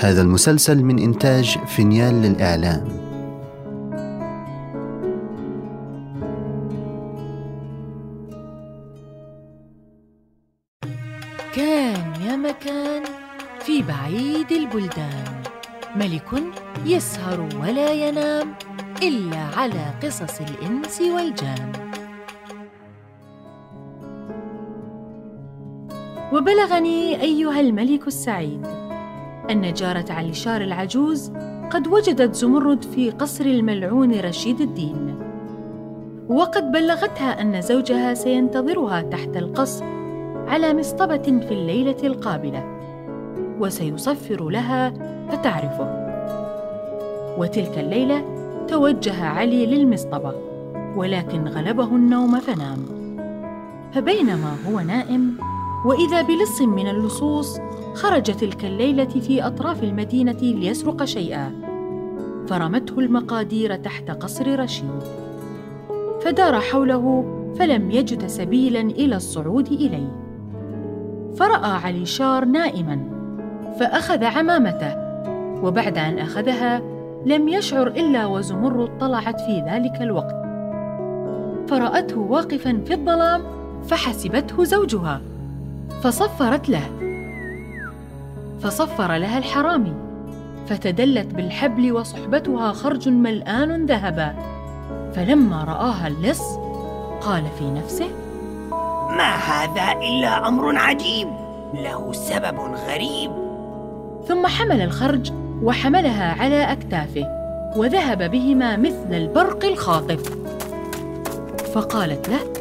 هذا المسلسل من إنتاج فينيال للإعلام. كان يا مكان في بعيد البلدان. ملك يسهر ولا ينام إلا على قصص الإنس والجان. وبلغني أيها الملك السعيد أن جارة علشار العجوز قد وجدت زمرد في قصر الملعون رشيد الدين. وقد بلغتها أن زوجها سينتظرها تحت القصر على مصطبة في الليلة القابلة وسيصفر لها فتعرفه وتلك الليلة توجه علي للمصطبة ولكن غلبه النوم فنام. فبينما هو نائم وإذا بلص من اللصوص خرج تلك الليلة في أطراف المدينة ليسرق شيئا. فرمته المقادير تحت قصر رشيد. فدار حوله فلم يجد سبيلا إلى الصعود إليه. فرأى علي شار نائما فأخذ عمامته وبعد أن أخذها لم يشعر إلا وزمرد طلعت في ذلك الوقت. فرأته واقفا في الظلام فحسبته زوجها. فصفرت له. فصفر لها الحرامي. فتدلت بالحبل وصحبتها خرج ملآن ذهبا. فلما رآها اللص قال في نفسه ما هذا إلا أمر عجيب له سبب غريب. ثم حمل الخرج وحملها على أكتافه وذهب بهما مثل البرق الخاطف. فقالت له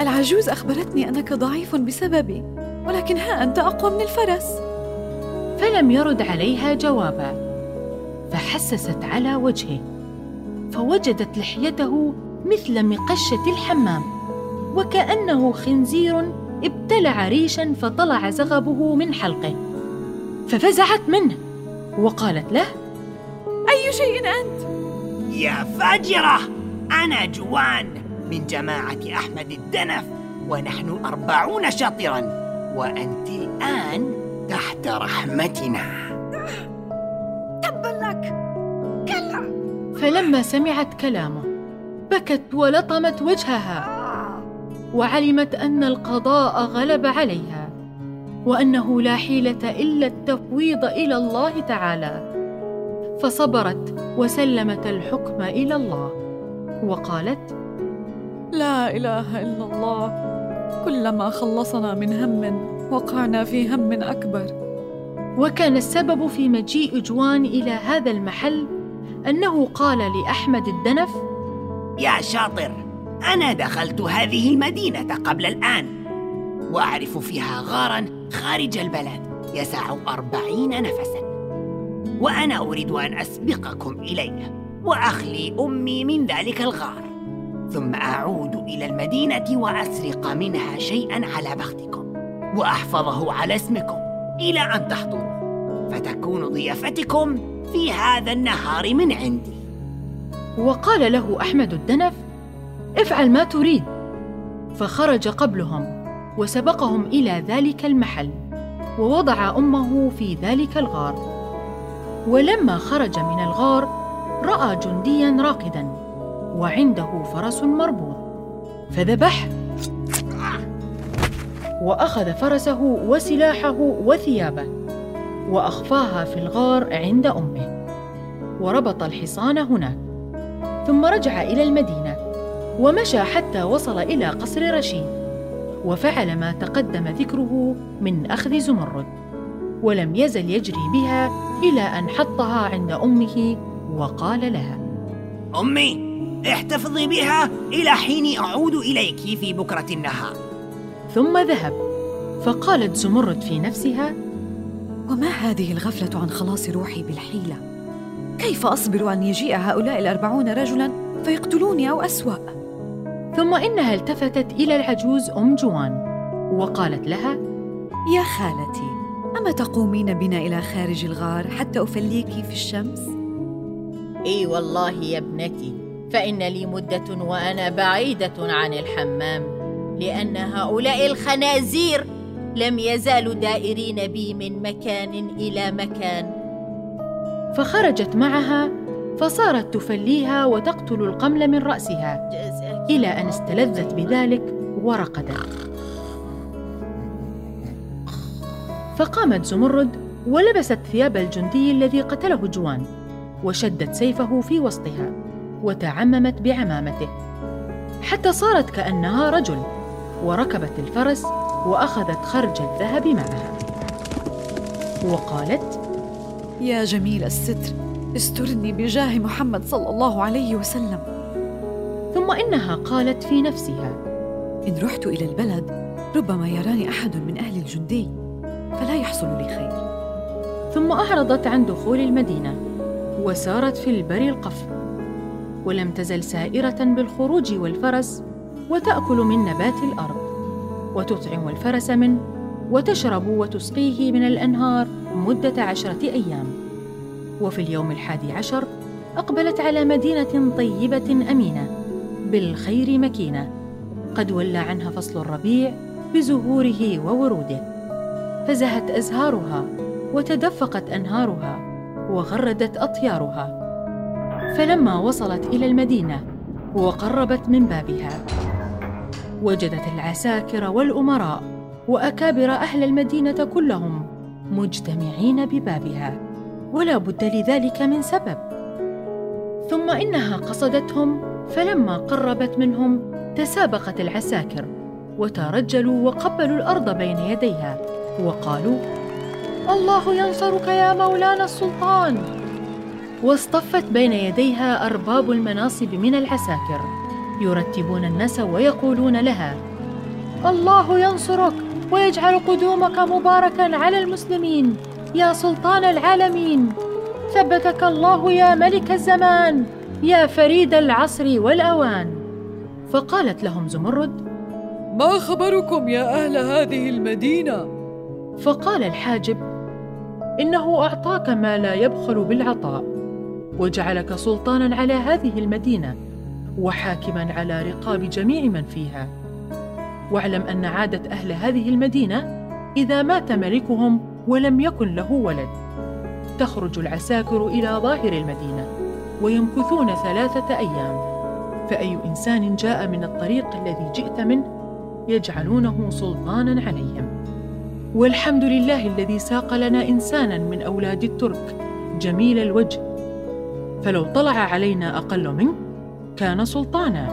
العجوز أخبرتني أنك ضعيف بسببي ولكن ها أنت أقوى من الفرس. فلم يرد عليها جوابا فحسست على وجهه فوجدت لحيته مثل مقشة الحمام وكأنه خنزير ابتلع ريشا فطلع زغبه من حلقه ففزعت منه وقالت له أي شيء أنت؟ يا فاجرة أنا جوان. من جماعة أحمد الدنف ونحن أربعون شاطرا وأنت الآن تحت رحمتنا. تبا لك. كلا. فلما سمعت كلامه بكت ولطمت وجهها وعلمت أن القضاء غلب عليها وأنه لا حيلة إلا التفويض إلى الله تعالى. فصبرت وسلمت الحكم إلى الله وقالت لا إله إلا الله. كلما خلصنا من هم وقعنا في هم أكبر. وكان السبب في مجيء جوان إلى هذا المحل أنه قال لأحمد الدنف يا شاطر أنا دخلت هذه المدينة قبل الآن وأعرف فيها غارا خارج البلد يسع أربعين نفسا وأنا أريد أن أسبقكم إليه وأخلي أمي من ذلك الغار. ثم أعود إلى المدينة وأسرق منها شيئا على بختكم وأحفظه على اسمكم إلى أن تحضروا. فتكون ضيافتكم في هذا النهار من عندي. وقال له أحمد الدنف افعل ما تريد. فخرج قبلهم وسبقهم إلى ذلك المحل ووضع أمه في ذلك الغار. ولما خرج من الغار رأى جنديا راقدا. وعنده فرس مربوط. فذبحه وأخذ فرسه وسلاحه وثيابه وأخفاها في الغار عند أمه. وربط الحصان هناك. ثم رجع إلى المدينة ومشى حتى وصل إلى قصر رشيد. وفعل ما تقدم ذكره من أخذ زمرد. ولم يزل يجري بها إلى أن حطها عند أمه وقال لها أمي! احتفظي بها إلى حين أعود إليك في بكرة النهار ثم ذهب فقالت زمرد في نفسها وما هذه الغفلة عن خلاص روحي بالحيلة؟ كيف أصبر أن يجيء هؤلاء الأربعون رجلاً فيقتلوني أو أسوأ؟ ثم إنها التفتت إلى العجوز أم جوان وقالت لها يا خالتي أما تقومين بنا إلى خارج الغار حتى أفليك في الشمس؟ إي والله يا ابنتي فإن لي مدة وأنا بعيدة عن الحمام لأن هؤلاء الخنازير لم يزالوا دائرين بي من مكان إلى مكان. فخرجت معها فصارت تفليها وتقتل القمل من رأسها إلى أن استلذت بذلك ورقدت فقامت زمرد ولبست ثياب الجندي الذي قتله جوان وشدت سيفه في وسطها. وتعممت بعمامته. حتى صارت كأنها رجل وركبت الفرس وأخذت خرج الذهب معها. وقالت يا جميل الستر استرني بجاه محمد صلى الله عليه وسلم. ثم إنها قالت في نفسها إن رحت إلى البلد ربما يراني أحد من أهل الجندي فلا يحصل لي خير. ثم أعرضت عن دخول المدينة وسارت في البر القفر. ولم تزل سائرة بالخروج والفرس وتأكل من نبات الأرض وتطعم الفرس منه وتشرب وتسقيه من الأنهار مدة عشرة أيام. وفي اليوم الحادي عشر أقبلت على مدينة طيبة أمينة بالخير مكينة قد ولى عنها فصل الربيع بزهوره ووروده. فزهت أزهارها وتدفقت أنهارها وغردت أطيارها. فلما وصلت إلى المدينة وقربت من بابها وجدت العساكر والأمراء وأكابر أهل المدينة كلهم مجتمعين ببابها ولا بد لذلك من سبب. ثم إنها قصدتهم فلما قربت منهم تسابقت العساكر وترجلوا وقبلوا الأرض بين يديها وقالوا الله ينصرك يا مولانا السلطان! واصطفت بين يديها أرباب المناصب من العساكر يرتبون الناس ويقولون لها الله ينصرك ويجعل قدومك مباركا على المسلمين يا سلطان العالمين ثبتك الله يا ملك الزمان يا فريد العصر والأوان فقالت لهم زمرد ما خبركم يا أهل هذه المدينة؟ فقال الحاجب إنه أعطاك ما لا يبخل بالعطاء وجعلك سلطانا على هذه المدينة وحاكما على رقاب جميع من فيها. واعلم أن عادة أهل هذه المدينة إذا مات ملكهم ولم يكن له ولد. تخرج العساكر إلى ظاهر المدينة ويمكثون ثلاثة أيام. فأي إنسان جاء من الطريق الذي جئت منه يجعلونه سلطانا عليهم. والحمد لله الذي ساق لنا إنسانا من أولاد الترك جميل الوجه فلو طلع علينا أقل منه كان سلطانا.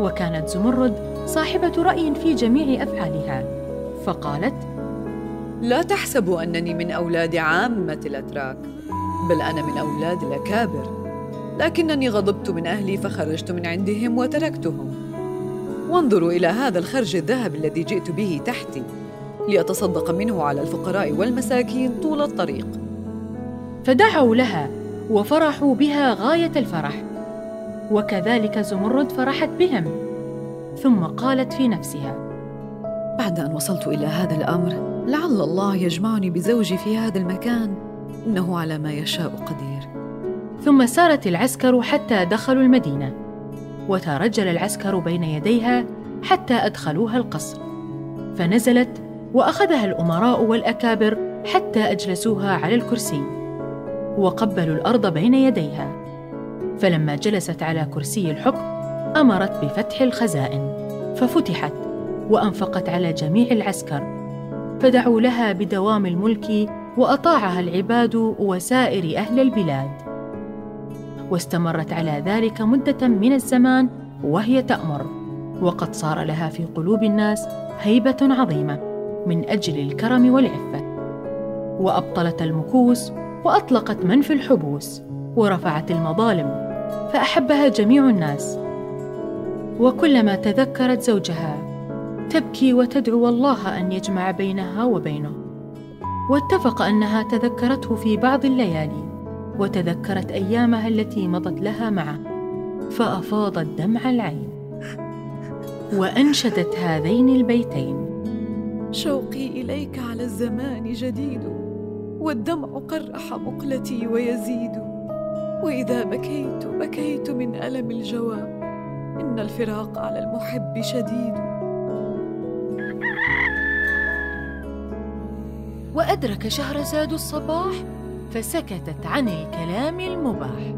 وكانت زمرد صاحبة رأي في جميع أفعالها. فقالت لا تحسبوا أنني من أولاد عامة الأتراك بل أنا من أولاد الأكابر. لكنني غضبت من أهلي فخرجت من عندهم وتركتهم. وانظروا إلى هذا الخرج الذهب الذي جئت به تحتي ليتصدق منه على الفقراء والمساكين طول الطريق. فدعوا لها وفرحوا بها غاية الفرح. وكذلك زمرد فرحت بهم. ثم قالت في نفسها بعد أن وصلت إلى هذا الأمر لعل الله يجمعني بزوجي في هذا المكان. إنه على ما يشاء قدير. ثم سارت العسكر حتى دخلوا المدينة. وترجل العسكر بين يديها حتى أدخلوها القصر. فنزلت وأخذها الأمراء والأكابر حتى أجلسوها على الكرسي. وقبلوا الأرض بين يديها. فلما جلست على كرسي الحكم أمرت بفتح الخزائن. ففتحت وأنفقت على جميع العسكر. فدعوا لها بدوام الملك وأطاعها العباد وسائر أهل البلاد. واستمرت على ذلك مدة من الزمان وهي تأمر. وقد صار لها في قلوب الناس هيبة عظيمة من أجل الكرم والعفة. وأبطلت المكوس وأطلقت من في الحبوس ورفعت المظالم فأحبها جميع الناس. وكلما تذكرت زوجها تبكي وتدعو الله أن يجمع بينها وبينه. واتفق أنها تذكرته في بعض الليالي وتذكرت أيامها التي مضت لها معه فافاضت دمع العين. وأنشدت هذين البيتين. شوقي إليك على الزمان جديد. والدمع قرح مقلتي ويزيد. وإذا بكيت بكيت من ألم الجوى إن الفراق على المحب شديد. وأدرك شهرزاد الصباح فسكتت عن الكلام المباح.